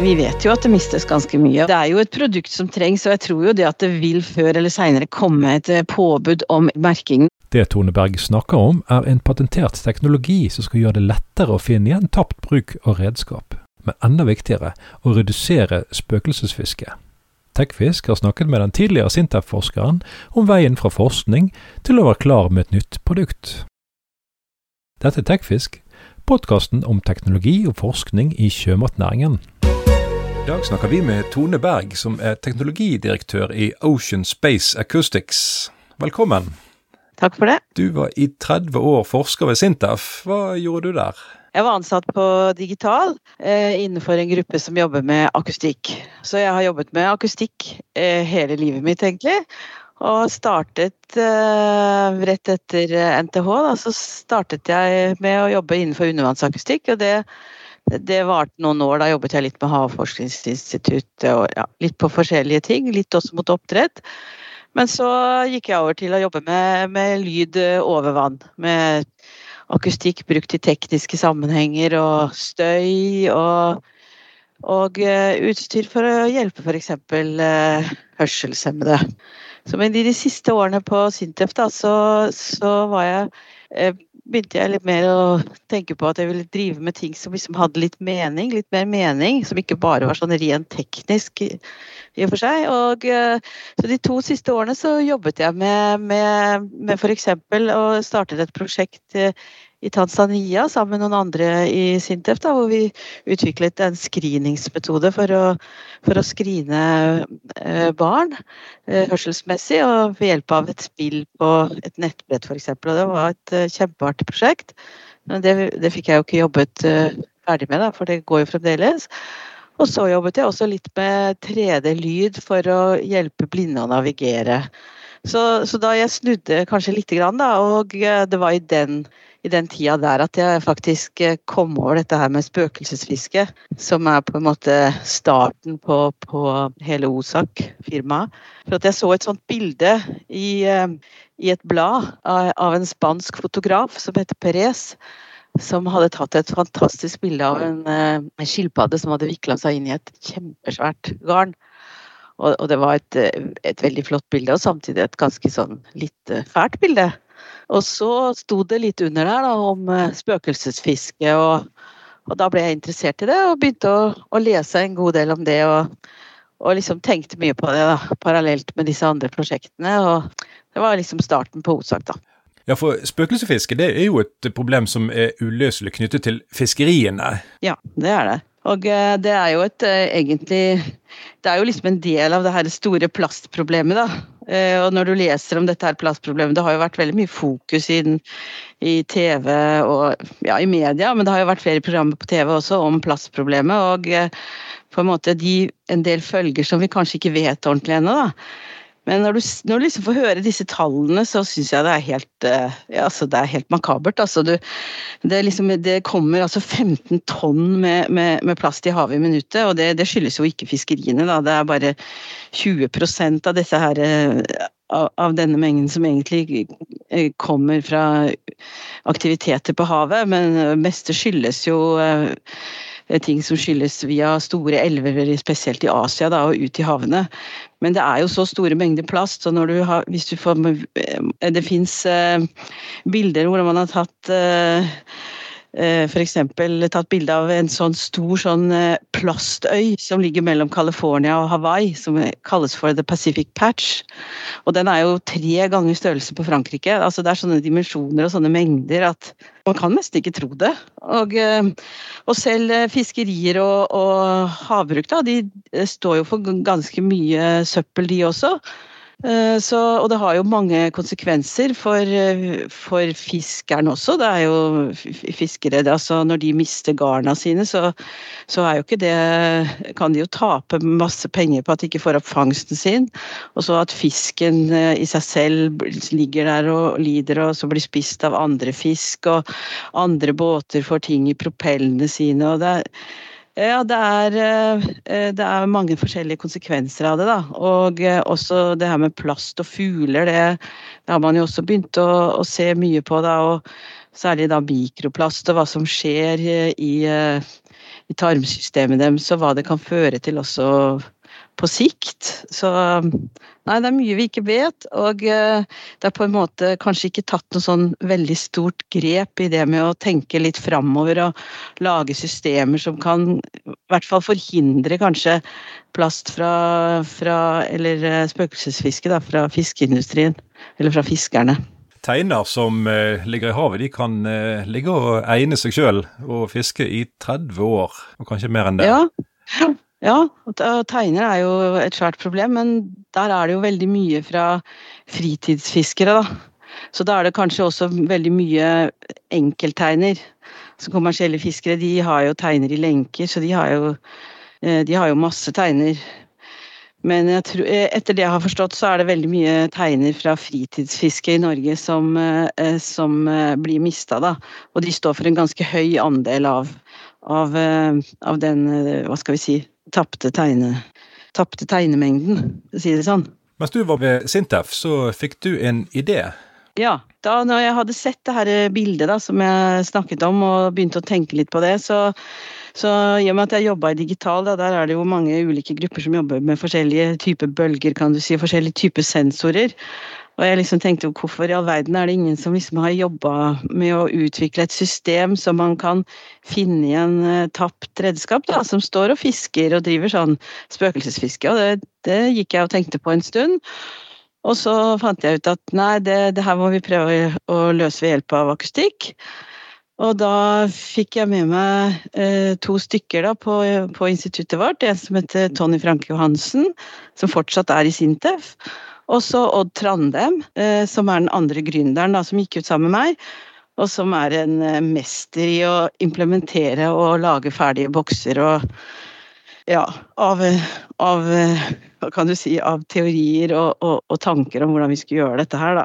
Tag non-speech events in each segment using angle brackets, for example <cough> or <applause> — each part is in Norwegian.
Vi vet jo at det mistes ganske mye. Det er jo et produkt som trengs, og jeg tror jo det at det vil før eller seinere komme et eh, påbud om merking. Det Tone Berg snakker om, er en patentert teknologi som skal gjøre det lettere å finne igjen tapt bruk av redskap. Men enda viktigere å redusere spøkelsesfiske. Tekfisk har snakket med den tidligere Sintef-forskeren om veien fra forskning til å være klar med et nytt produkt. Dette er Tekfisk, podkasten om teknologi og forskning i sjømatnæringen. Dag snakker vi med Tone Berg, som er teknologidirektør i Ocean Space Acoustics. Velkommen. Takk for det. Du var i 30 år forsker ved Sintef. Hva gjorde du der? Jeg var ansatt på digital eh, innenfor en gruppe som jobber med akustikk. Så jeg har jobbet med akustikk eh, hele livet mitt, egentlig. Og startet eh, rett etter NTH, da, så startet jeg med å jobbe innenfor undervannsakustikk. Og det, det varte noen år. Da jobbet jeg litt med Havforskningsinstituttet og ja, litt på forskjellige ting. Litt også mot oppdrett. Men så gikk jeg over til å jobbe med, med lyd over vann. Med akustikk brukt i tekniske sammenhenger og støy og, og utstyr for å hjelpe f.eks. Uh, hørselshemmede. Så men i de siste årene på Sintef da, så, så var jeg eh, begynte jeg litt mer å tenke på at jeg ville drive med ting som liksom hadde litt mening, litt mer mening. Som ikke bare var sånn rent teknisk i, og for seg. Og, så de to siste årene så jobbet jeg med, med, med f.eks. å starte et prosjekt i Tanzania sammen med noen andre i Sintef, da, hvor vi utviklet en screeningsmetode for å, for å screene eh, barn eh, hørselsmessig, og ved hjelp av et spill på et nettbrett f.eks. Og det var et eh, kjempeartig prosjekt. Men det, det, fikk jeg jo ikke jobbet ferdig med, da, for det går jo fremdeles. Og så jobbet jeg også litt med 3D-lyd for å hjelpe blinde å navigere. Så, så, da jeg snudde kanskje lite grann, da, og det var i den i den tida der at jeg faktisk eh, kom over dette her med spøkelsesfiske, som er på en måte starten på, på hele Osak-firmaet. For at jeg så et sånt bilde i, eh, i et blad av en spansk fotograf som heter Perez som hadde tatt et fantastisk bilde av en, eh, en skilpadde som hadde vikla seg inn i et kjempesvært garn. Og, og det var et, et, veldig flott bilde, og samtidig et ganske sånn litt fælt bilde. Og så sto det litt under der da, om eh, spøkelsesfiske, og, og, da ble jeg interessert i det og begynte å, å lese en god del om det. Og, og liksom tenkte mye på det da, parallelt med disse andre prosjektene. og Det var liksom starten på Osak, da. Ja, for spøkelsesfiske det er jo et problem som er uløselig knyttet til fiskeriene. Ja, det er det. Og eh, det er jo et eh, egentlig Det er jo liksom en del av det her store plastproblemet, da. Eh, og når du leser om dette her plastproblemet, det har jo vært veldig mye fokus i, i TV og ja, i media, men det har jo vært flere programmer på TV også om plastproblemet. Og på en måte de, en del følger som vi kanskje ikke vet ordentlig ennå, da. Men når du, når du liksom får høre disse tallene, så syns jeg det er helt eh, ja, altså det er helt makabert. Altså du, det, liksom, det, kommer altså 15 tonn med, med, med plast i havet i minuttet, og det, det, skyldes jo ikke fiskeriene. Da. Det er bare 20% av disse her eh, av denne mengden som egentlig eh, kommer fra aktiviteter på havet, men meste skyldes jo ting som skyldes via store elver, spesielt i Asia da, og ut i havene. Men det er jo så store mengder plast, så når du har, hvis du får eh, Det fins eh, bilder hvor man har tatt eh, f.eks. tatt bilde av en sånn stor sånn eh, plastøy som ligger mellom California og Hawaii, som kalles for The Pacific Patch. Og den er jo tre ganger størrelse på Frankrike. Altså Det er sånne dimensjoner og sånne mengder at man kan nesten ikke tro det. Og, eh, og selv fiskerier og, og havbruk, da, de står jo for ganske mye søppel, de også. Eh, så, og det har jo mange konsekvenser for, eh, for fiskeren også. Det er jo fiskere altså Når de mister garna sine, så, så, er jo ikke det Kan de jo tape masse penger på at de ikke får opp fangsten sin. Og så at fisken eh, i seg selv ligger der og lider og så blir spist av andre fisk. Og andre båter får ting i propellene sine. og det er Ja, det er, eh, det er, mange forskjellige konsekvenser av det. da, Og eh, også det her med plast og fugler, det, det har man jo også begynt å, å, se mye på. da, og Særlig da mikroplast og hva som skjer i, i tarmsystemet deres, og hva det kan føre til også på sikt. Så nei, det er mye vi ikke vet. Og eh, det er på en måte kanskje ikke tatt noe sånn veldig stort grep i det med å tenke litt framover og lage systemer som kan i hvert fall forhindre kanskje plast fra, fra eller eh, spøkelsesfiske da, fra fiskeindustrien. Eller fra fiskerne. Teiner som eh, ligger i havet, de kan ligge og egne seg sjøl og fiske i 30 år, og kanskje mer enn det. Ja, ja, teiner er jo et svært problem, men der er det jo veldig mye fra fritidsfiskere, da. Så da er det kanskje også veldig mye enkeltteiner. Så kommersielle fiskere de har jo teiner i lenker, så de har jo, eh, de har jo masse teiner. Men tror, eh, etter det jeg har forstått, så er det veldig mye teiner fra fritidsfiske i Norge som, eh, som blir mista, da. Og de står for en ganske høy andel av, av, av den, hva skal vi si, tapte tegne, tapte tegnemengden, for å si det sånn. Mens du var ved Sintef, så fikk du en idé? Ja. Da når jeg hadde sett det her bildet da, som jeg snakket om, og begynte å tenke litt på det, så, så i og med at jeg jobba i digital, da, der er det jo mange ulike grupper som jobber med forskjellige typer bølger, kan du si, forskjellige typer sensorer. Og jeg liksom tenkte hvorfor i all verden er det ingen som liksom har jobba med å utvikle et system som man kan finne i en uh, tapt redskap, da, som står og fisker og driver sånn spøkelsesfiske. Og det, det gikk jeg og tenkte på en stund. Og så fant jeg ut at nei, det, det her må vi prøve å løse ved hjelp av akustikk. Og da fikk jeg med meg eh, to stykker da, på, på, instituttet vårt. En som heter Tony Franke Johansen, som fortsatt er i Sintef. Og så Odd Trandem, eh, som er den andre gründeren da, som gikk ut sammen med meg. Og som er en eh, mester i å implementere og lage ferdige bokser og ja, av, av hva kan du si, av teorier og, og, og, tanker om hvordan vi skulle gjøre dette her, da.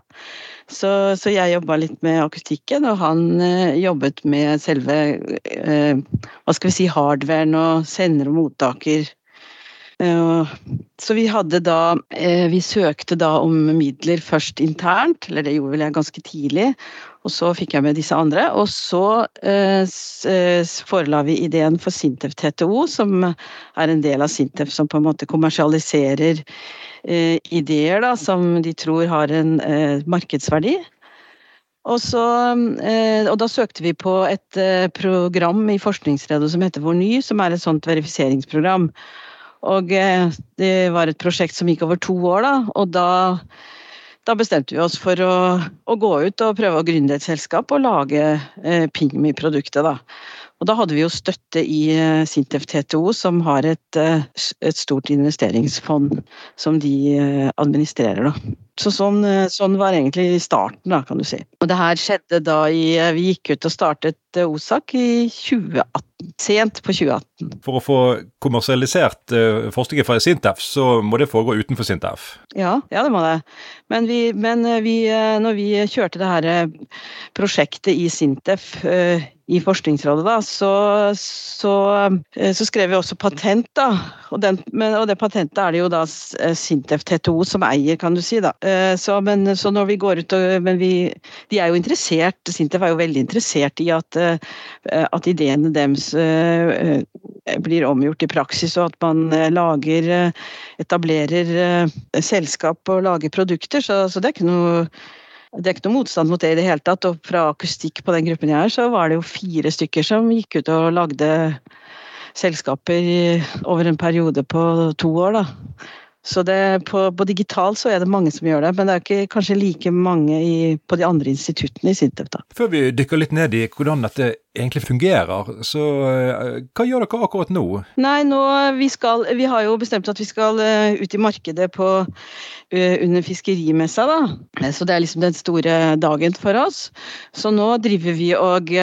Så, så jeg jobba litt med akustikken, og han eh, jobbet med selve eh, hva skal vi si, hardwaren og sender og mottaker så vi hadde da eh, Vi søkte da om midler først internt, eller det gjorde vel jeg ganske tidlig. Og så fikk jeg med disse andre. Og så eh, forela vi ideen for Sintef TTO, som er en del av Sintef som på en måte kommersialiserer ideer da, som de tror har en markedsverdi. Og, så, og, da søkte vi på et program i Forskningsredet som heter Vår Ny, som er et sånt verifiseringsprogram. Og eh, det var et prosjekt som gikk over to år, da. Og da, da bestemte vi oss for å, å, gå ut og prøve å gründe et selskap og lage eh, Pingmi-produktet, da. Og da hadde vi jo støtte i eh, Sintef TTO, som har et, eh, et stort investeringsfond som de eh, administrerer, da. Så sånn, sånn, var egentlig starten, da, kan du si. Og det her skjedde da i Vi gikk ut og startet OSAK i 2018. Sent på 2018. For å få kommersialisert forskningen fra Sintef, så må det foregå utenfor Sintef? Ja, ja det må det. Men, vi, men vi, når vi kjørte det her prosjektet i Sintef i Forskningsrådet, da, så, så, eh, så, skrev vi også patent. da, og, den, men, og, det patentet er det jo da eh, Sintef TTO som eier, kan du si. da. Eh, så, men, så når vi går ut og Men vi, de er jo interessert, Sintef er jo veldig interessert i at, at ideene deres blir omgjort i praksis, og at man lager Etablerer selskap og lager produkter. Så, så det er ikke noe det er ikke noe motstand mot det i det hele tatt. Og fra akustikk på den gruppen jeg er, så var det jo fire stykker som gikk ut og lagde selskaper over en periode på to år, da. Så det, på, på digital så er det mange som gjør det, men det er ikke kanskje like mange i, på de andre instituttene i Sintef. da. Før vi dykker litt ned i hvordan dette egentlig fungerer, så uh, hva gjør dere akkurat nå? Nei, nå vi skal Vi har jo bestemt at vi skal uh, ut i markedet på, uh, under fiskerimessa, da. Så det er liksom den store dagen for oss. Så nå driver vi og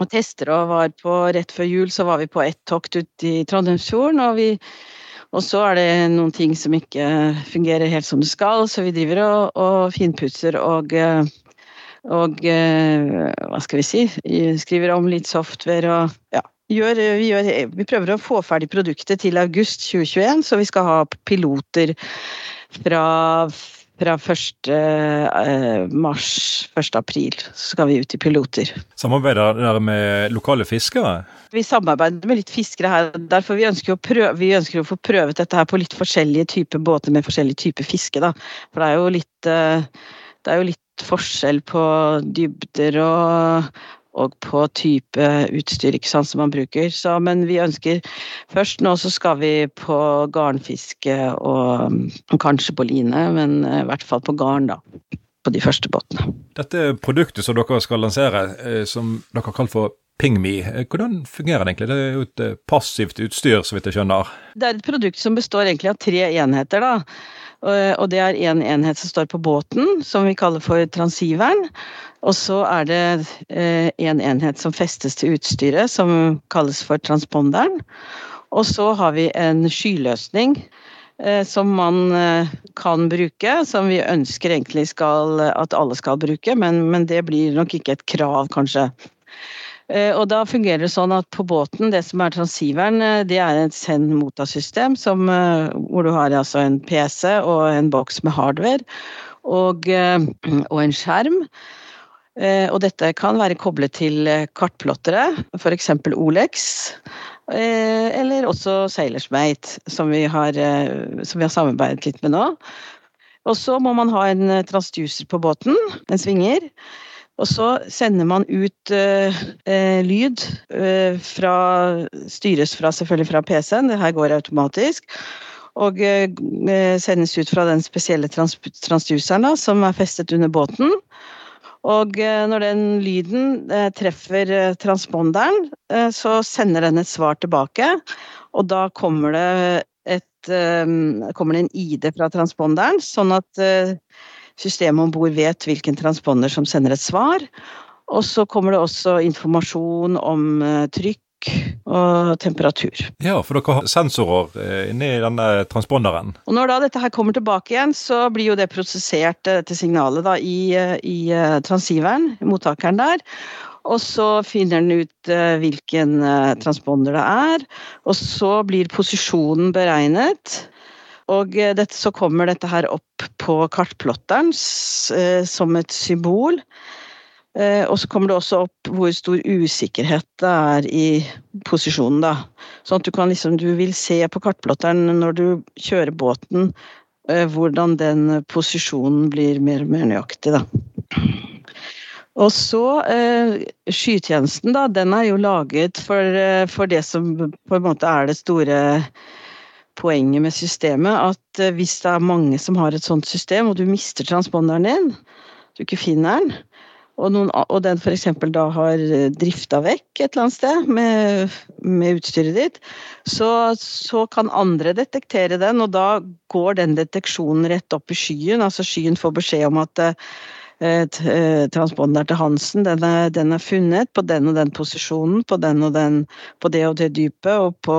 og tester og var på rett før jul så var vi på ett tokt ute i Trondheimsfjorden. og vi og så er det noen ting som ikke fungerer helt som det skal, så vi driver og, og finpusser og og hva skal vi si, skriver om litt software og ja, gjør, vi, gjør, vi prøver å få ferdig produktet til august 2021, så vi skal ha piloter fra, fra 1. Eh, mars, 1. april. Så skal vi ut i piloter. Samarbeider dere med lokale fiskere? Vi samarbeider med litt fiskere her. derfor Vi ønsker, å prøve, vi ønsker å få prøvet dette her på litt forskjellige typer båter med forskjellige typer fiske. Da. For det er jo litt, eh, det er jo litt forskjell på dybder og, og på type utstyr ikke sant, som man bruker. Så, men vi ønsker Først nå så skal vi på garnfiske og, og kanskje på line, men i hvert fall på garn, da. På de første båtene. Dette produktet som dere skal lansere, eh, som dere har kalt for PingMe, eh, hvordan fungerer det egentlig? Det er jo et eh, passivt utstyr, så vidt jeg skjønner? Det er et produkt som består egentlig av tre enheter. da. Og det er en enhet som står på båten, som vi kaller for transiveren. Og så er det en enhet som festes til utstyret, som kalles for transponderen. Og så har vi en skyløsning som man kan bruke, som vi ønsker egentlig skal, at alle skal bruke, men, men det blir nok ikke et krav, kanskje. Eh, og da fungerer det sånn at på båten, det som er transiveren, eh, det er et send-motasystem som, hvor du har altså en PC og en boks med hardware og, og en skjerm. Og dette kan være koblet til kartplottere, f.eks. Olex. Eller også Sailorsmate, som som vi har samarbeidet litt med nå. Og så må man ha en transducer på båten, en svinger. Og så sender man ut uh, lyd uh, fra Styres fra, selvfølgelig fra PC-en, det her går automatisk. Og sendes ut fra den spesielle trans transduseren da, som er festet under båten. Og når den lyden treffer transponderen, så sender den et svar tilbake. Og da kommer det, et, kommer det en ID fra transponderen, sånn at systemet om bord vet hvilken transponder som sender et svar. Og så kommer det også informasjon om eh, trykk og temperatur. Ja, for dere har sensorer eh, inni denne transponderen. Og Når da dette her kommer tilbake igjen, så blir jo det prosessert, eh, dette signalet, da, i, i transiveren, mottakeren der. Og så finner den ut hvilken transponder det er. Og så blir posisjonen beregnet. Og eh, dette, så kommer dette her opp på kartplotteren eh, som et symbol. Eh, og så kommer det også opp hvor stor usikkerhet det er i posisjonen, da. Sånn at du kan liksom Du vil se på kartplotteren når du kjører båten, hvordan den posisjonen blir mer og mer nøyaktig, da. Og så eh, Skytjenesten, da, den er jo laget for, for det som på en måte er det store poenget med systemet at eh, hvis det er mange som har et sånt system, og du mister transponderen din, du ikke finner den, og, noen, og den f.eks. da har eh, drifta vekk et eller annet sted med, med utstyret ditt, så, så, kan andre detektere den, og da går den deteksjonen rett opp i skyen. Altså skyen får beskjed om at eh, transponderen til Hansen den er, den er, funnet på den og den posisjonen, på, den og den, på det og det dypet, og på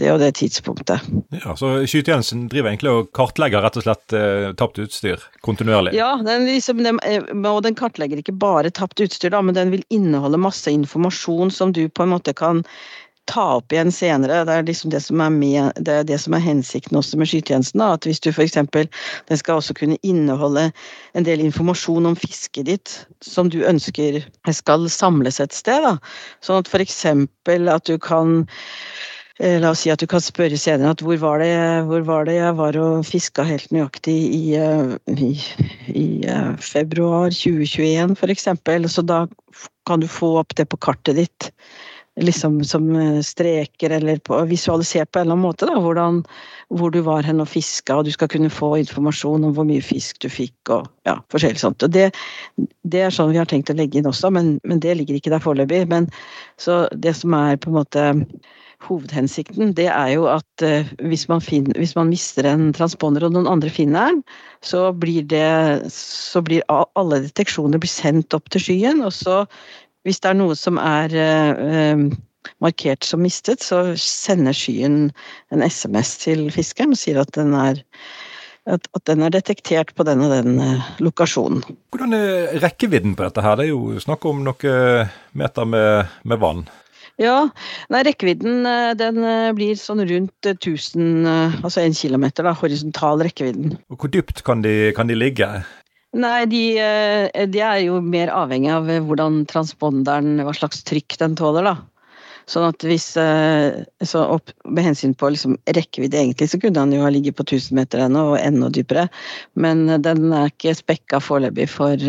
det og det tidspunktet. Ja, Så skytjenesten driver egentlig og kartlegger rett og slett eh, tapt utstyr kontinuerlig? Ja, den, liksom, den, eh, og den kartlegger ikke bare tapt utstyr, da, men den vil inneholde masse informasjon som du på en måte kan ta opp igjen senere. Det er liksom det som er, med, det, er det som er hensikten også med skytjenesten. Da. At hvis du f.eks. Den skal også kunne inneholde en del informasjon om fisket ditt som du ønsker skal samles et sted. Da. Sånn at f.eks. at du kan la oss si at du kan spørre senere at hvor var det, hvor var det jeg var og fiska helt nøyaktig i, eh, i, i eh, februar 2021 f.eks. Så da kan du få opp det på kartet ditt liksom som streker eller på, visualisert på en eller annen måte. Da, hvordan, hvor du var hen og fiska, og du skal kunne få informasjon om hvor mye fisk du fikk og ja, forskjellig sånt. Og det, det er sånn vi har tenkt å legge inn også, men, men det ligger ikke der foreløpig. Så det som er på en måte hovedhensikten, det er jo at uh, hvis, man finner, hvis, man mister en transponder og noen andre finner den, så blir, det, så blir alle deteksjoner blir sendt opp til skyen. Og så, hvis det er noe som er uh, markert som mistet, så sender skyen en SMS til fiskeren og sier at den er at, at, den er detektert på den og den eh, lokasjonen. Hvordan er rekkevidden på dette her? Det er jo snakk om noen meter med, med vann? Ja, nei, rekkevidden den blir sånn rundt 1000, altså 1 km, da, horisontal rekkevidden. Og Hvor dypt kan de, kan de ligge? Nei, de, de, er jo mer avhengig av hvordan transponderen, hva slags trykk den tåler, da. Sånn at hvis så opp, Med hensyn på liksom rekkevidde, egentlig, så kunne han jo ha ligget på 1000 meter ennå, og enda dypere. Men den er ikke spekka foreløpig for,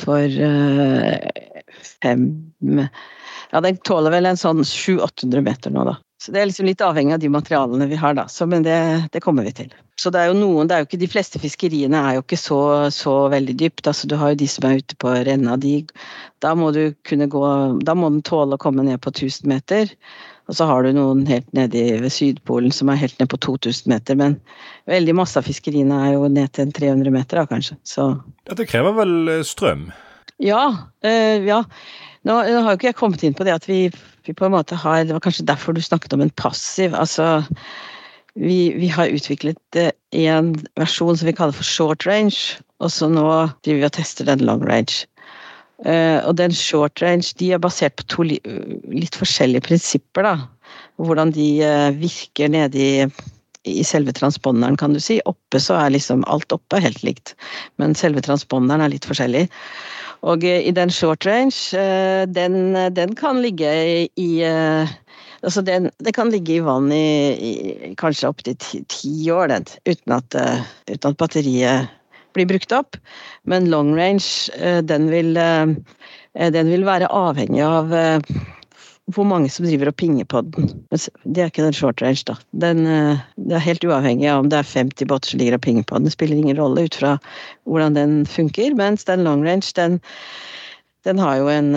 for fem ja, den tåler vel en sånn 700-800 meter nå, da. Så det er liksom litt avhengig av de materialene vi har, da. Så, men det, det, kommer vi til. Så det er jo noen, det er jo ikke De fleste fiskeriene er jo ikke så, så veldig dypt. Altså, du har jo de som er ute på renna. De, da må du kunne gå Da må den tåle å komme ned på 1000 meter. Og så har du noen helt nede ved Sydpolen som er helt ned på 2000 meter. Men veldig masse av fiskeriene er jo ned til 300 meter, da, kanskje. Så Dette krever vel strøm? Ja. Øh, ja. Nå, nå, har jo ikke jeg kommet inn på det at vi, vi, på en måte har Det var kanskje derfor du snakket om en passiv. Altså vi, vi har utviklet eh, en versjon som vi kaller for short range, og så nå driver vi og tester den long range. Uh, og den short range de er basert på to li, litt forskjellige prinsipper. da. Hvordan de uh, virker nede i, i selve transponderen, kan du si. Oppe så er liksom alt oppe helt likt, men selve transponderen er litt forskjellig. Og i den short range, den, den kan ligge i altså den, det kan ligge i vann i, i kanskje opptil ti, ti år, den, uten at, uten at, batteriet blir brukt opp. Men long range, den vil, den vil være avhengig av hvor mange som driver og pinger på den. Det er ikke den short range, da. Den, det er helt uavhengig av om det er 50 båter som ligger og pinger på den. Det spiller ingen rolle ut fra hvordan den funker. Mens den long range, den, den har jo en,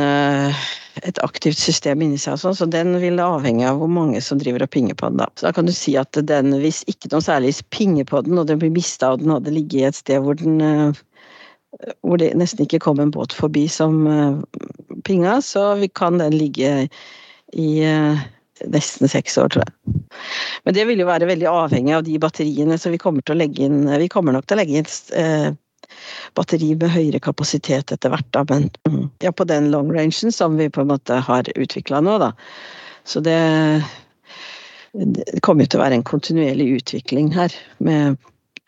et aktivt system inni seg, sånn, så den vil avhenge av hvor mange som driver og pinger på den. da. Så da kan du si at den, hvis ikke noe særlig pinger på den, og den blir mista og den hadde ligget i et sted hvor den hvor det nesten ikke kom en båt forbi som pinga, så vi kan den ligge i nesten seks år, tror jeg. Men det vil jo være veldig avhengig av de batteriene, så vi kommer inn Vi kommer nok til å legge inn eh, batteri med høyere kapasitet etter hvert, da, men ja, på den long rangen som vi på en måte har utvikla nå, da. Så det, det kommer jo til å være en kontinuerlig utvikling her, med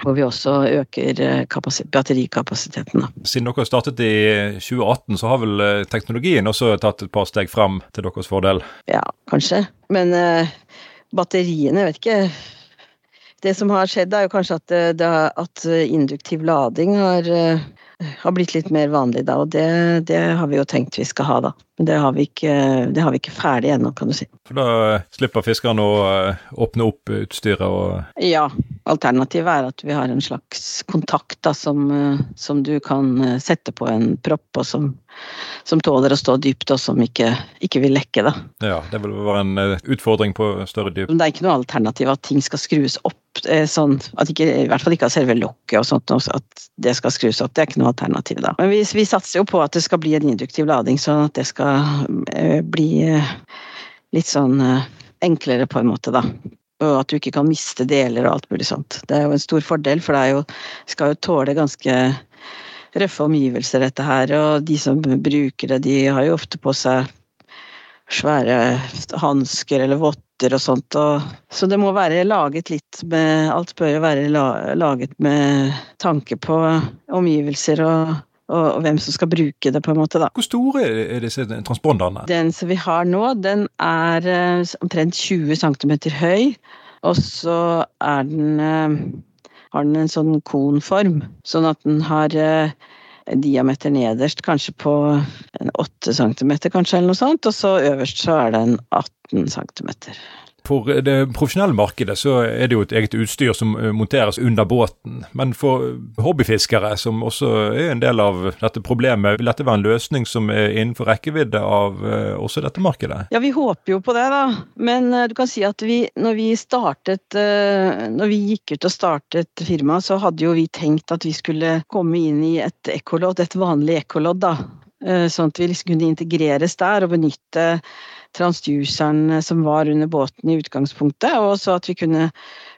hvor vi også øker batterikapasiteten. Siden dere startet i 2018, så har vel teknologien også tatt et par steg fram til deres fordel? Ja, kanskje. Men eh, batteriene, vet ikke det som har skjedd, er jo kanskje at, det, at induktiv lading har, har, blitt litt mer vanlig da, og det, det, har vi jo tenkt vi skal ha, da. Men det har vi ikke, det har vi ikke ferdig ennå, kan du si. For da slipper fiskerne å åpne opp utstyret og Ja. Alternativet er at vi har en slags kontakt da, som, som du kan sette på en propp, og som, som tåler å stå dypt, og som ikke, ikke, vil lekke. Da. Ja, det vil være en utfordring på større dyp. Det er ikke noe alternativ at ting skal skrues opp sånn at ikke, i hvert fall ikke av selve lokket og sånt, at det skal skrus opp. Det er ikke noe alternativ da. Men vi, vi satser jo på at det skal bli en induktiv lading, sånn at det skal bli litt sånn enklere på en måte, da. Og at du ikke kan miste deler og alt mulig sånt. Det er jo en stor fordel, for det jo, skal jo tåle ganske røffe omgivelser, dette her. Og de som bruker det, de har jo ofte på seg svære hansker eller votter og sånt. Og, så det må være laget litt med Alt bør jo være laget med tanke på omgivelser og, og, og, hvem som skal bruke det, på en måte, da. Hvor store er disse transponderne? Den som vi har nå, den er uh, omtrent 20 cm høy. Og så er den uh, har den en sånn konform, sånn at den har uh, diameter nederst kanskje på 8 cm, kanskje, eller noe sånt. Og så øverst så er den 18 cm. For det profesjonelle markedet så er det jo et eget utstyr som monteres under båten. Men for hobbyfiskere, som også er en del av dette problemet, vil dette være en løsning som er innenfor rekkevidde av også dette markedet? Ja, vi håper jo på det, da. Men du kan si at vi, når vi startet Når vi gikk ut og startet firmaet, så hadde jo vi tenkt at vi skulle komme inn i et ekkolodd, et vanlig ekkolodd, da. Sånn at vi liksom kunne integreres der og benytte transduceren som var under båten i utgangspunktet, og så at vi kunne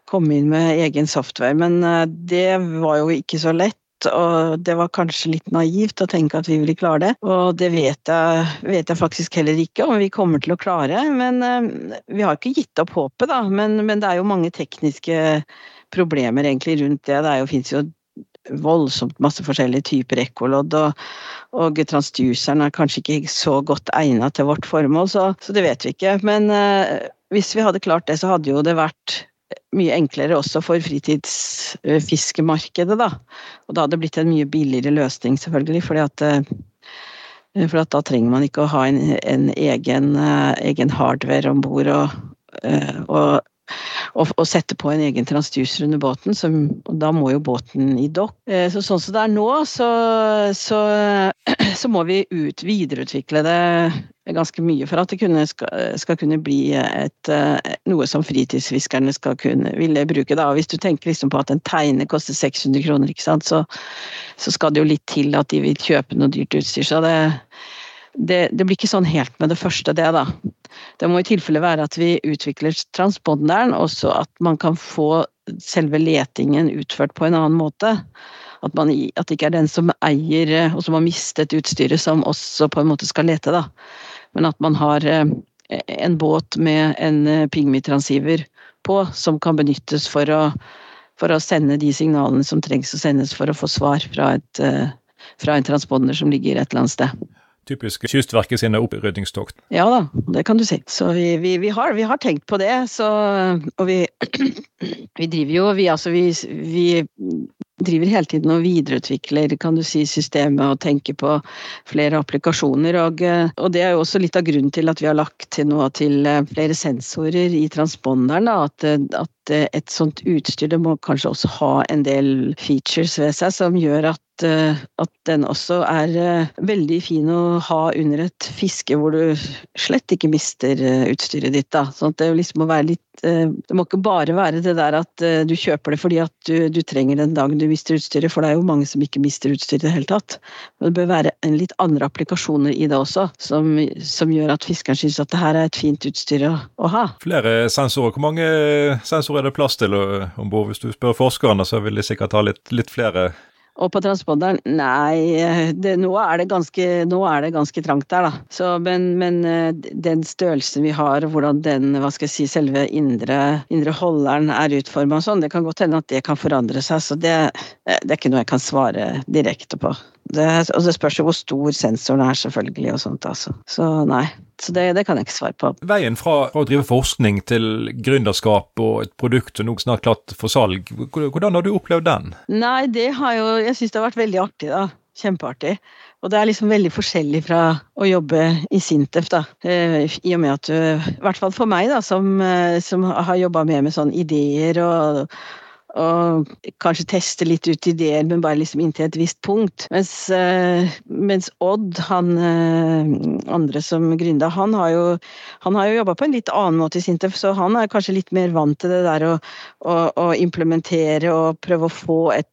komme inn med egen software. Men det var jo ikke så lett, og det var kanskje litt naivt å tenke at vi ville klare det. Og det vet jeg, vet jeg faktisk heller ikke om vi kommer til å klare. Men uh, vi har ikke gitt opp håpet, da. Men, men, det er jo mange tekniske problemer egentlig rundt det. Det fins jo voldsomt masse forskjellige typer ekkolodd, og, og transduceren er kanskje ikke så godt egnet til vårt formål, så, så det vet vi ikke. Men eh, hvis vi hadde klart det, så hadde jo det vært mye enklere også for fritidsfiskemarkedet, da. Og da hadde det blitt en mye billigere løsning, selvfølgelig, fordi at uh, for da trenger man ikke å ha en, en egen, uh, egen, hardware om bord og, uh, og, og, og, sette på en egen transducer under båten. Som, da må jo båten i dokk. Uh, så sånn som det er nå, så, så, <clears throat> så må vi ut, videreutvikle det ganske mye for at det kunne, skal, skal, kunne bli et, eh, noe som fritidsfiskerne skal kunne ville bruke. Da. Hvis du tenker liksom på at en teine koster 600 kroner, så, så, skal det jo litt til at de vil kjøpe noe dyrt utstyr. Så det, det, det, blir ikke sånn helt med det første, det, da. Det må i tilfelle være at vi utvikler transponderen, og så at man kan få selve letingen utført på en annen måte. At, man, at det ikke er den som eier og som har mistet utstyret, som også på en måte skal lete, da men at man har eh, en båt med en eh, pygmitransiver på, som kan benyttes for å, for å, sende de signalene som trengs å sendes for å få svar fra, et, eh, fra en transponder som ligger et eller annet sted. Typisk Kystverket sine oppryddingstokt. Ja da, det kan du si. Så vi, vi, vi, har, vi har, tenkt på det. Så, og vi, <clears throat> driver jo vi, altså vi, driver hele tiden og videreutvikler kan du si, systemet og tenker på flere applikasjoner. Og, og, det er jo også litt av grunnen til at vi har lagt til noe til eh, flere sensorer i transponderen. Da, at, at et sånt utstyr det må kanskje også ha en del features ved seg som gjør at Eh, at den også er eh, veldig fin å ha under et fiske hvor du slett ikke mister eh, utstyret ditt. Da. Sånn at det liksom må være litt Det må ikke bare være det der at du kjøper det fordi at du, du trenger den dagen du mister utstyret, for det er jo mange som ikke mister utstyret i det hele tatt. Men det bør være en litt andre applikasjoner i det også, som, som gjør at fiskeren syns at det her er et fint utstyr å, å, ha. Flere sensorer. Hvor mange sensorer er det plass til om bord? Hvis du spør forskerne, så vil de sikkert ha litt, litt flere og på transponderen, nei, det, nå, er ganske, nå er det ganske trangt der, da. Så, men, men, eh, den størrelsen vi har, hvordan den, hva skal jeg si, selve indre, indre holderen er utforma sånn, det kan godt hende at det kan forandre seg. Så det, det er ikke noe jeg kan svare direkte på. Det, og det spørs jo hvor stor sensoren er, selvfølgelig, og sånt, altså. Så nei. Så det, det, kan jeg ikke svare på. Veien fra, fra, å drive forskning til gründerskap og et produkt som nå snart klart for salg, hvordan har du opplevd den? Nei, det har jo Jeg syns det har vært veldig artig, da. Kjempeartig. Og det er liksom veldig forskjellig fra å jobbe i Sintef, da. Eh, I og med at du, i hvert fall for meg, da, som, eh, som har jobba mer med sånne ideer og, og kanskje teste litt ut ideer, men bare liksom inntil et visst punkt. Mens, uh, mens Odd, han uh, andre som gründa, han har jo, han jo jobba på en litt annen måte i Sintef, så han er kanskje litt mer vant til det der å, å, å implementere og prøve å få et Eh,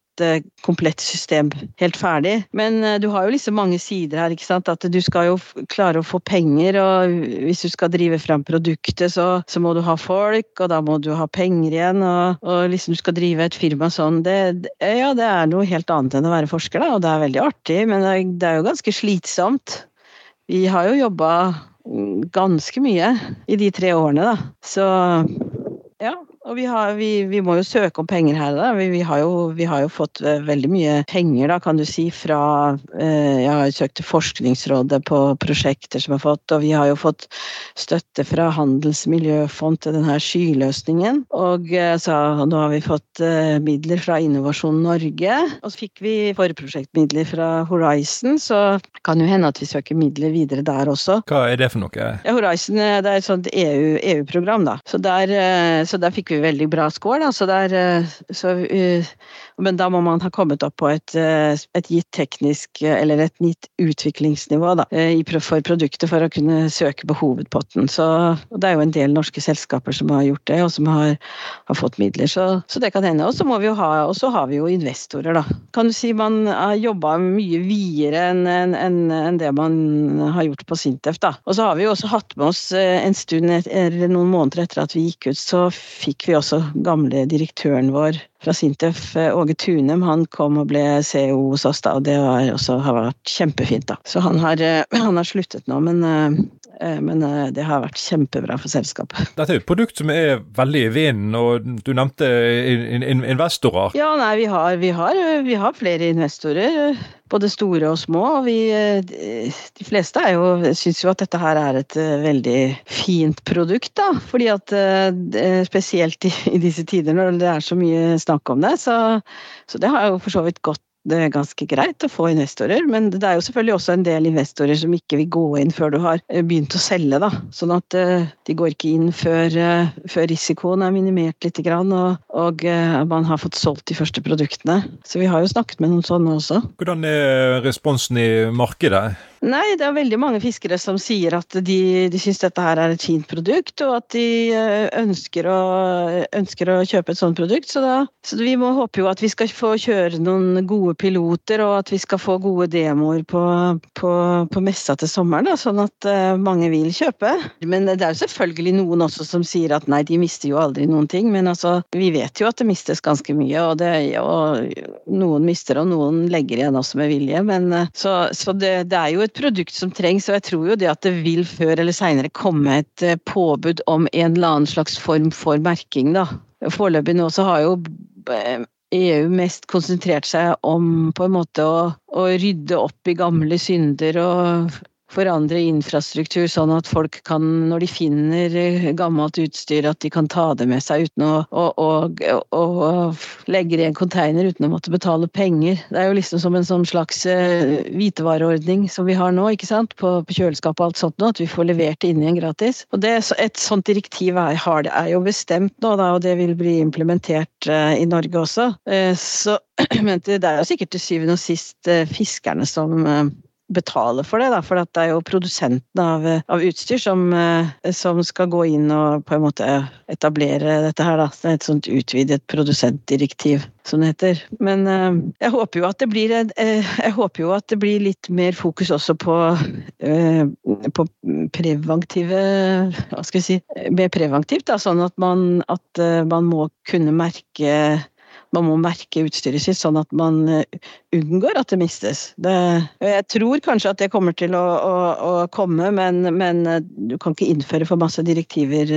komplett system helt ferdig. Men eh, du har jo liksom mange sider her. ikke sant? At du skal jo klare å få penger, og hvis du skal drive fram produktet, så, så må du ha folk, og da må du ha penger igjen. Og, og liksom du skal drive et firma sånn. Det, ja, det er noe helt annet enn å være forsker, da, og det er veldig artig, men det er, det er jo ganske slitsomt. Vi har jo jobba ganske mye i de tre årene, da. Så ja, og vi, har, vi, vi, må jo søke om penger her. Da. Vi, vi, har jo, vi, har jo, fått eh, veldig mye penger, da, kan du si, fra eh, Jeg har søkt til Forskningsrådet på prosjekter som jeg har fått, og vi har jo fått støtte fra Handelsmiljøfond til denne skyløsningen. Og eh, så nå har vi fått eh, midler fra Innovasjon Norge. Og så fikk vi forprosjektmidler fra Horizon, så kan jo hende at vi søker midler videre der også. Hva er det for noe? Ja, Horizon eh, det er et sånt EU-program, EU da. Så der, så der fikk vi veldig bra da, så der eh, så, uh, Men da må man ha kommet opp på et, uh, et gitt teknisk eller et gitt utviklingsnivå da, uh, for produktet for å kunne søke på hovedpotten. Så det er jo en del norske selskaper som har gjort det, og som har, har fått midler. Så, så, det kan hende. Og så ha, har vi jo investorer, da. Kan du si man har jobba mye videre enn en, en, en det man har gjort på Sintef, da. Og så har vi jo også hatt med oss en stund, eller noen måneder etter at vi gikk ut, så fikk vi også gamle direktøren vår fra Sintef, Åge Tunem, han kom og ble CEO hos oss da, og det var også, har vært kjempefint. da. Så han har, <clears throat> han har sluttet nå, men, men, det har vært kjempebra for selskapet. Dette er jo et produkt som er veldig i vinden, og du nevnte investorer. Ja, nei, vi har, vi har, vi har flere investorer både store og små. og vi, De fleste er jo, syns jo at dette her er et veldig fint produkt. da, fordi at Spesielt i, i disse tider når det er så mye snakk om det. Så, så det har jo for så vidt gått det er ganske greit å få investorer, men det er jo selvfølgelig også en del investorer som ikke vil gå inn før du har begynt å selge. da, Sånn at de går ikke inn før, før risikoen er minimert litt og, og man har fått solgt de første produktene. Så vi har jo snakket med noen sånne også. Hvordan er responsen i markedet? Nei, det er veldig mange fiskere som sier at de, de syns dette her er et fint produkt, og at de ønsker å, ønsker å kjøpe et sånt produkt. Så, da, så vi må håpe jo at vi skal få kjøre noen gode piloter, og at vi skal få gode demoer på, på, på messa til sommeren, da, sånn at uh, mange vil kjøpe. Men det er jo selvfølgelig noen også som sier at nei, de mister jo aldri noen ting. Men altså, vi vet jo at det mistes ganske mye, og, det, og noen mister, og noen legger igjen også med vilje. Men, uh, så, så det, det er jo et et produkt som trengs, og jeg tror jo det at det vil før eller seinere komme et påbud om en eller annen slags form for merking, da. Foreløpig nå så har jo EU mest konsentrert seg om på en måte å, å rydde opp i gamle synder og forandre infrastruktur sånn at folk kan, når de finner gammelt utstyr, at de kan ta det med seg uten å, å, å, å legge det i en container uten å måtte betale penger. Det er jo liksom som en sånn slags hvitevareordning som vi har nå, ikke sant, på, på kjøleskap og alt sånt nå, at vi får levert det inn igjen gratis. Og det, Et sånt direktiv er, er, jo bestemt nå, da, og det vil bli implementert uh, i Norge også. Uh, så <clears throat> men det er jo sikkert til syvende og sist uh, fiskerne som betale for det, da, for det er jo produsentene av, av utstyr som, som, skal gå inn og på en måte etablere dette her. Da. Det er et sånt utvidet produsentdirektiv, som det heter. Men jeg håper jo at det blir, jeg håper jo at det blir litt mer fokus også på, på preventive Hva skal vi si Mer preventivt, da, sånn at man, at man må kunne merke man må merke utstyret sitt sånn at man unngår at det mistes. Det, jeg tror kanskje at det kommer til å, å, å komme, men, men, du kan ikke innføre for masse direktiver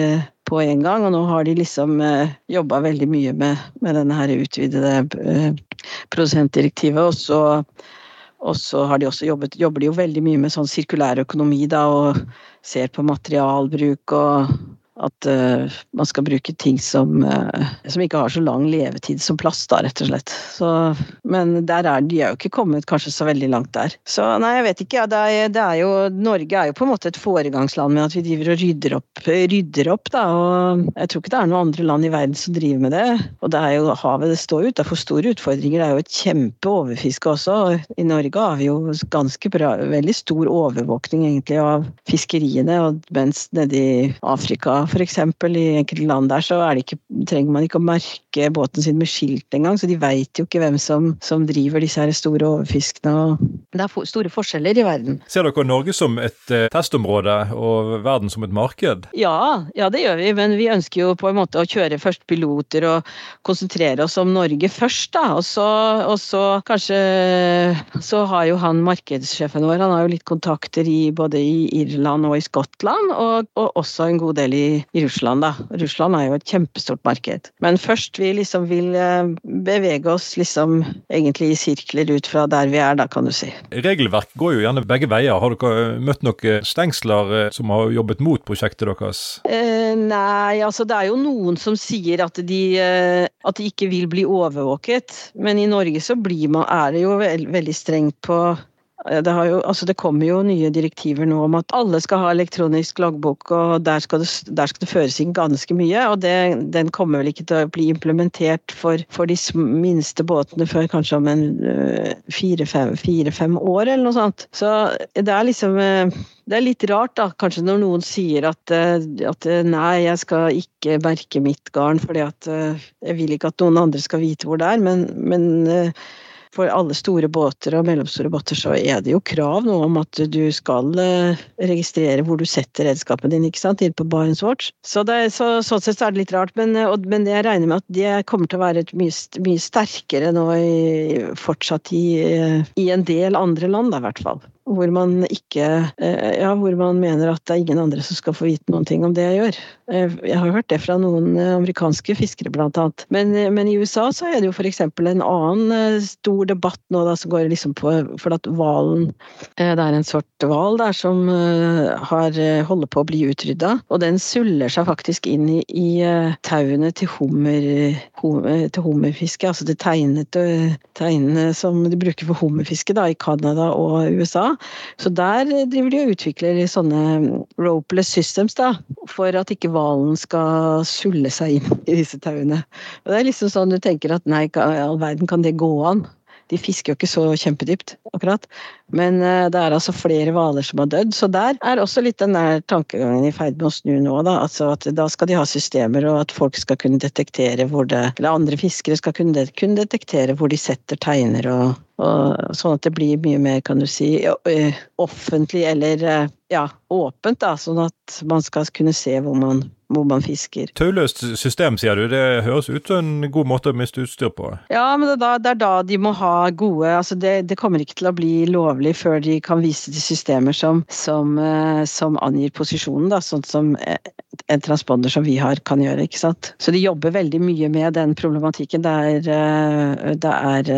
på en gang. Og nå har de liksom jobba veldig mye med, med denne her utvidede produsentdirektivet. Og så, og så har de også jobbet, jobber de jo veldig mye med sånn sirkulær økonomi da, og ser på materialbruk og at uh, man skal bruke ting som, uh, som, ikke har så lang levetid som plast, da, rett og slett. Så, men der er, de er jo ikke kommet kanskje så veldig langt der. Så nei, jeg vet ikke. Ja, det er, det er jo, Norge er jo på en måte et foregangsland med at vi driver og rydder opp, rydder opp, da. Og jeg tror ikke det er noen andre land i verden som driver med det. Og det er jo havet det står ut. Det er for store utfordringer. Det er jo et kjempeoverfiske også. I Norge har vi jo ganske bra, veldig stor overvåkning egentlig av fiskeriene, og mens nede i Afrika f.eks. i enkelte land der, så ikke, trenger man ikke å merke båten sin med skilt engang, så de veit jo ikke hvem som, som driver disse her store overfiskene. det er store forskjeller i verden. Ser dere Norge som et uh, testområde og verden som et marked? Ja, ja, det gjør vi, men vi ønsker jo på en måte å kjøre først piloter og konsentrere oss om Norge først, da. Og så, og så kanskje så har jo han markedssjefen vår, han har jo litt kontakter i både i Irland og i Skottland, og, og også en god del i i, Russland, da. Russland er jo et kjempestort marked. Men først vi liksom vil eh, bevege oss liksom egentlig i sirkler ut fra der vi er, da, kan du si. Regelverk går jo gjerne begge veier. Har dere møtt noen stengsler eh, som har jobbet mot prosjektet deres? Eh, nei, altså det er jo noen som sier at de, eh, at de ikke vil bli overvåket. Men i Norge så blir man, er det jo veld, veldig strengt på det, jo, altså det, kommer jo nye direktiver nå om at alle skal ha elektronisk loggbok, og der skal det, der skal det føres inn ganske mye. Og det, den kommer vel ikke til å bli implementert for, for de minste båtene før kanskje om en øh, fire-fem fire, år, eller noe sånt. Så det er liksom øh, det er litt rart, da, kanskje når noen sier at, at nei, jeg skal ikke merke mitt garn fordi at jeg vil ikke at noen andre skal vite hvor det er, men, men for alle store båter og mellomstore båter så er det jo krav nå om at du skal eh, registrere hvor du setter redskapen din, ikke sant, inn på BarentsWatch. Så, så sånn sett er det litt rart, men, eh, og, men jeg regner med at det kommer til å være mye, mye sterkere nå i, fortsatt i, i en del andre land, da, i hvert fall hvor man ikke Ja, hvor man mener at det er ingen andre som skal få vite noen ting om det jeg gjør. Jeg har hørt det fra noen amerikanske fiskere, blant annet. Men, men i USA så er det jo f.eks. en annen stor debatt nå da, som går liksom på For at hvalen Det er en sort hval der som har, holder på å bli utrydda, og den suller seg faktisk inn i, i tauene til hummer, hummer, til hummerfiske, altså tegnete teinene som de bruker for hummerfiske da, i Canada og USA. Så der driver de og utvikler sånne ropeless systems da, for at ikke hvalen skal sulle seg inn i disse tauene. Og det er liksom sånn du tenker at nei, all verden kan det gå an? De fisker jo ikke så kjempedypt, akkurat. Men uh, det er altså flere hvaler som har dødd. Så der er også litt den der tankegangen i ferd med å snu nå, da. Altså at da skal de ha systemer, og at folk skal kunne detektere hvor det Eller andre fiskere skal kunne, kunne detektere hvor de setter teiner og, og sånn at det blir mye mer, kan du si, offentlig eller ja, åpent, da. Sånn at man skal kunne se hvor man hvor man fisker. Tauløst system, sier du. Det høres ut som en god måte å miste utstyr på? Ja, men det er da, det er da de må ha gode altså det, det, kommer ikke til å bli lovlig før de kan vise til systemer som, som, som angir posisjonen, da, sånn som en transponder som vi har kan gjøre. ikke sant? Så de jobber veldig mye med den problematikken. Det er, det er,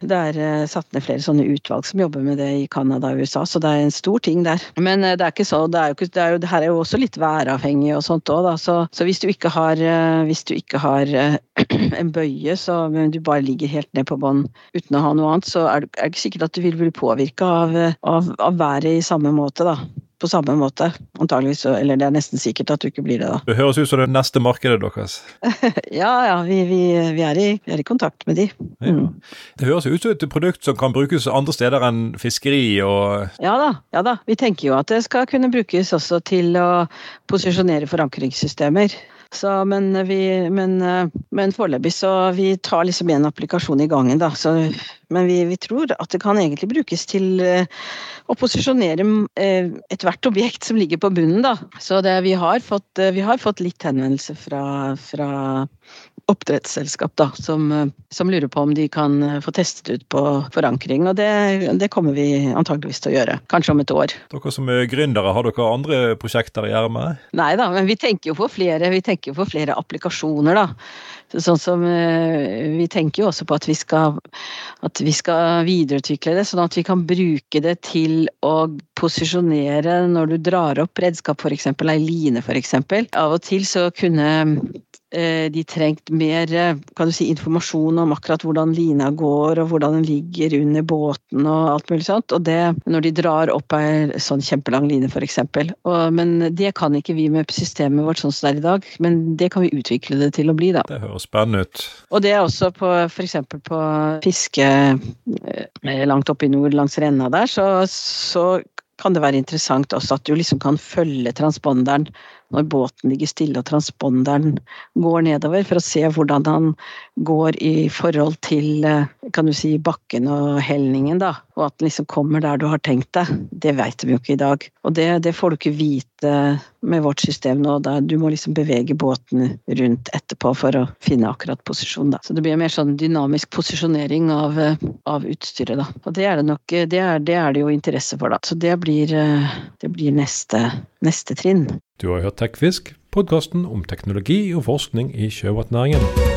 det er satt ned flere sånne utvalg som jobber med det i Canada og USA, så det er en stor ting der. Men det er ikke så, det er jo det er jo, det her er jo også litt væravhengig og sånt òg, da. Så, så, hvis du ikke har, hvis du ikke har <clears throat> en bøye, så du bare ligger helt ned på bånn uten å ha noe annet, så er det ikke sikkert at du vil bli påvirka av, av, av været i samme måte, da på samme måte. Antageligvis, eller det er nesten sikkert at du ikke blir det, da. Det høres ut som det neste markedet deres. <laughs> ja, ja, vi, vi, vi, er i, vi, er i, kontakt med de. Mm. Ja. Det høres ut som et produkt som kan brukes andre steder enn fiskeri og Ja da, ja da. Vi tenker jo at det skal kunne brukes også til å posisjonere forankringssystemer. Så, men men, men foreløpig så vi tar liksom en applikasjon i gangen, da. Så, men vi, vi, tror at det kan egentlig brukes til å posisjonere ethvert objekt som ligger på bunnen, da. Så det, vi, har fått, vi har fått litt henvendelse fra, fra oppdrettsselskap da, som, som, lurer på om de kan få testet ut på forankring. Og det, det, kommer vi antageligvis til å gjøre. Kanskje om et år. Dere som er gründere, har dere andre prosjekter i ermet? Nei da, men vi tenker jo på flere, vi tenker jo på flere applikasjoner, da. Sånn som Vi tenker jo også på at vi, skal, at vi skal videreutvikle det, sånn at vi kan bruke det til å posisjonere når du drar opp redskap, f.eks. ei line f.eks. Av og til så kunne de trengt mer kan du si, informasjon om akkurat hvordan lina går og hvordan den ligger under båten og alt mulig sånt. Og det når de drar opp ei sånn kjempelang line f.eks. Men det kan ikke vi med systemet vårt sånn som det er i dag. Men det kan vi utvikle det til å bli, da. Det høres spennende ut. Og det er også på f.eks. på fiske langt oppe i nord langs renna der, så, så kan det være interessant også at du liksom kan følge transponderen når båten ligger stille og transponderen går nedover, for å se hvordan han går i forhold til kan du si, bakken og helningen, da. Og at den liksom kommer der du har tenkt deg. Det vet vi jo ikke i dag. Og det, det får du ikke vite med vårt system nå. Da. Du må liksom bevege båten rundt etterpå for å finne akkurat posisjon, da. Så det blir mer sånn dynamisk posisjonering av, av utstyret, da. Og det er det nok det er, det er, det jo interesse for, da. Så det blir, det blir neste, neste trinn. Du har hørt TechFisk, podkasten om teknologi og forskning i sjømatnæringen.